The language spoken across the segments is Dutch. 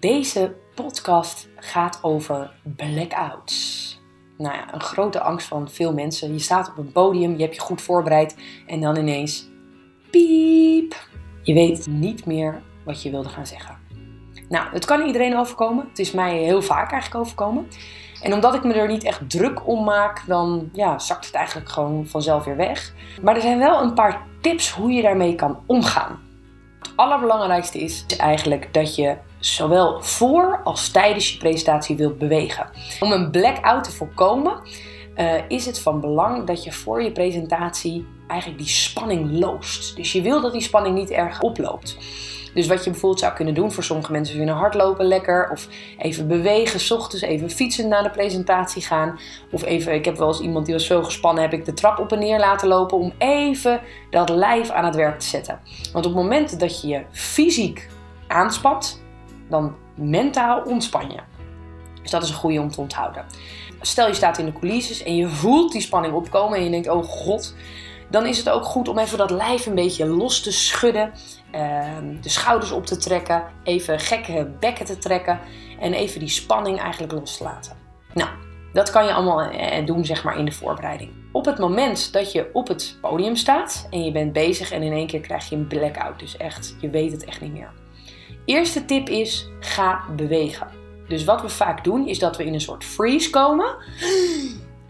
Deze podcast gaat over blackouts. Nou ja, een grote angst van veel mensen. Je staat op een podium, je hebt je goed voorbereid en dan ineens piep. Je weet niet meer wat je wilde gaan zeggen. Nou, het kan iedereen overkomen. Het is mij heel vaak eigenlijk overkomen. En omdat ik me er niet echt druk om maak, dan ja, zakt het eigenlijk gewoon vanzelf weer weg. Maar er zijn wel een paar tips hoe je daarmee kan omgaan. Het allerbelangrijkste is eigenlijk dat je zowel voor als tijdens je presentatie wilt bewegen. Om een blackout te voorkomen uh, is het van belang dat je voor je presentatie eigenlijk die spanning loost. Dus je wil dat die spanning niet erg oploopt. Dus wat je bijvoorbeeld zou kunnen doen, voor sommige mensen vinden hardlopen lekker. Of even bewegen, s ochtends even fietsen naar de presentatie gaan. Of even, ik heb wel eens iemand die was zo gespannen, heb ik de trap op en neer laten lopen. Om even dat lijf aan het werk te zetten. Want op het moment dat je je fysiek aanspant, dan mentaal ontspan je. Dus dat is een goede om te onthouden. Stel je staat in de coulisses en je voelt die spanning opkomen en je denkt, oh god, dan is het ook goed om even dat lijf een beetje los te schudden. Ehm, de schouders op te trekken, even gekke bekken te trekken en even die spanning eigenlijk los te laten. Nou, dat kan je allemaal eh, doen zeg maar in de voorbereiding. Op het moment dat je op het podium staat en je bent bezig en in één keer krijg je een blackout, dus echt, je weet het echt niet meer. Eerste tip is, ga bewegen. Dus wat we vaak doen is dat we in een soort freeze komen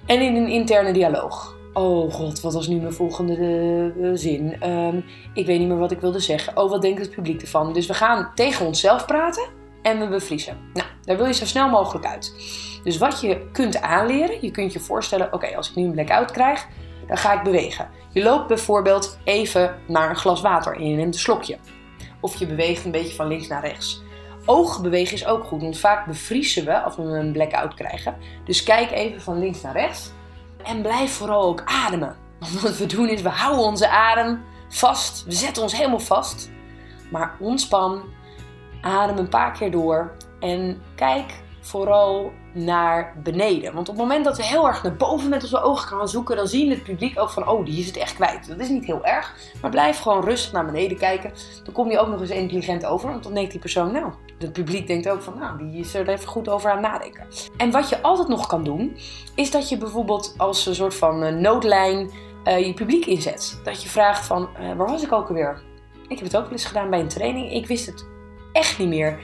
en in een interne dialoog. Oh god, wat was nu mijn volgende uh, zin? Um, ik weet niet meer wat ik wilde zeggen. Oh, wat denkt het publiek ervan? Dus we gaan tegen onszelf praten en we bevriezen. Nou, daar wil je zo snel mogelijk uit. Dus wat je kunt aanleren, je kunt je voorstellen: oké, als ik nu een blackout krijg, dan ga ik bewegen. Je loopt bijvoorbeeld even naar een glas water en neemt een slokje. Of je beweegt een beetje van links naar rechts. Oogbewegen is ook goed, want vaak bevriezen we als we een blackout krijgen. Dus kijk even van links naar rechts. En blijf vooral ook ademen. Want wat we doen is, we houden onze adem vast. We zetten ons helemaal vast. Maar ontspan. Adem een paar keer door. En kijk vooral naar beneden. Want op het moment dat we heel erg naar boven met onze ogen gaan zoeken, dan zien het publiek ook van, oh, die is het echt kwijt. Dat is niet heel erg, maar blijf gewoon rustig naar beneden kijken. Dan kom je ook nog eens intelligent over, want dan denkt die persoon, nou, het publiek denkt ook van, nou, die is er even goed over aan nadenken. En wat je altijd nog kan doen, is dat je bijvoorbeeld als een soort van eh, noodlijn uh, je publiek inzet. Dat je vraagt van, uh, waar was ik ook alweer? Ik heb het ook wel eens gedaan bij een training. Ik wist het echt niet meer.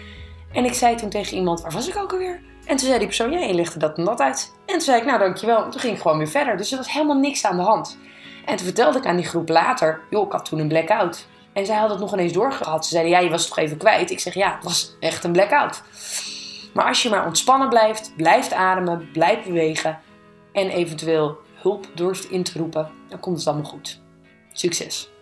En ik zei toen tegen iemand, waar was ik ook alweer? En toen zei die persoon, ja, je legde dat en dat uit. En toen zei ik, nou dankjewel. En toen ging ik gewoon weer verder. Dus er was helemaal niks aan de hand. En toen vertelde ik aan die groep later, joh, ik had toen een blackout. En zij had het nog ineens doorgehad. Ze zeiden, ja, je was het toch even kwijt? Ik zeg, ja, het was echt een blackout. Maar als je maar ontspannen blijft, blijft ademen, blijft bewegen en eventueel hulp durft in te roepen, dan komt het allemaal goed. Succes!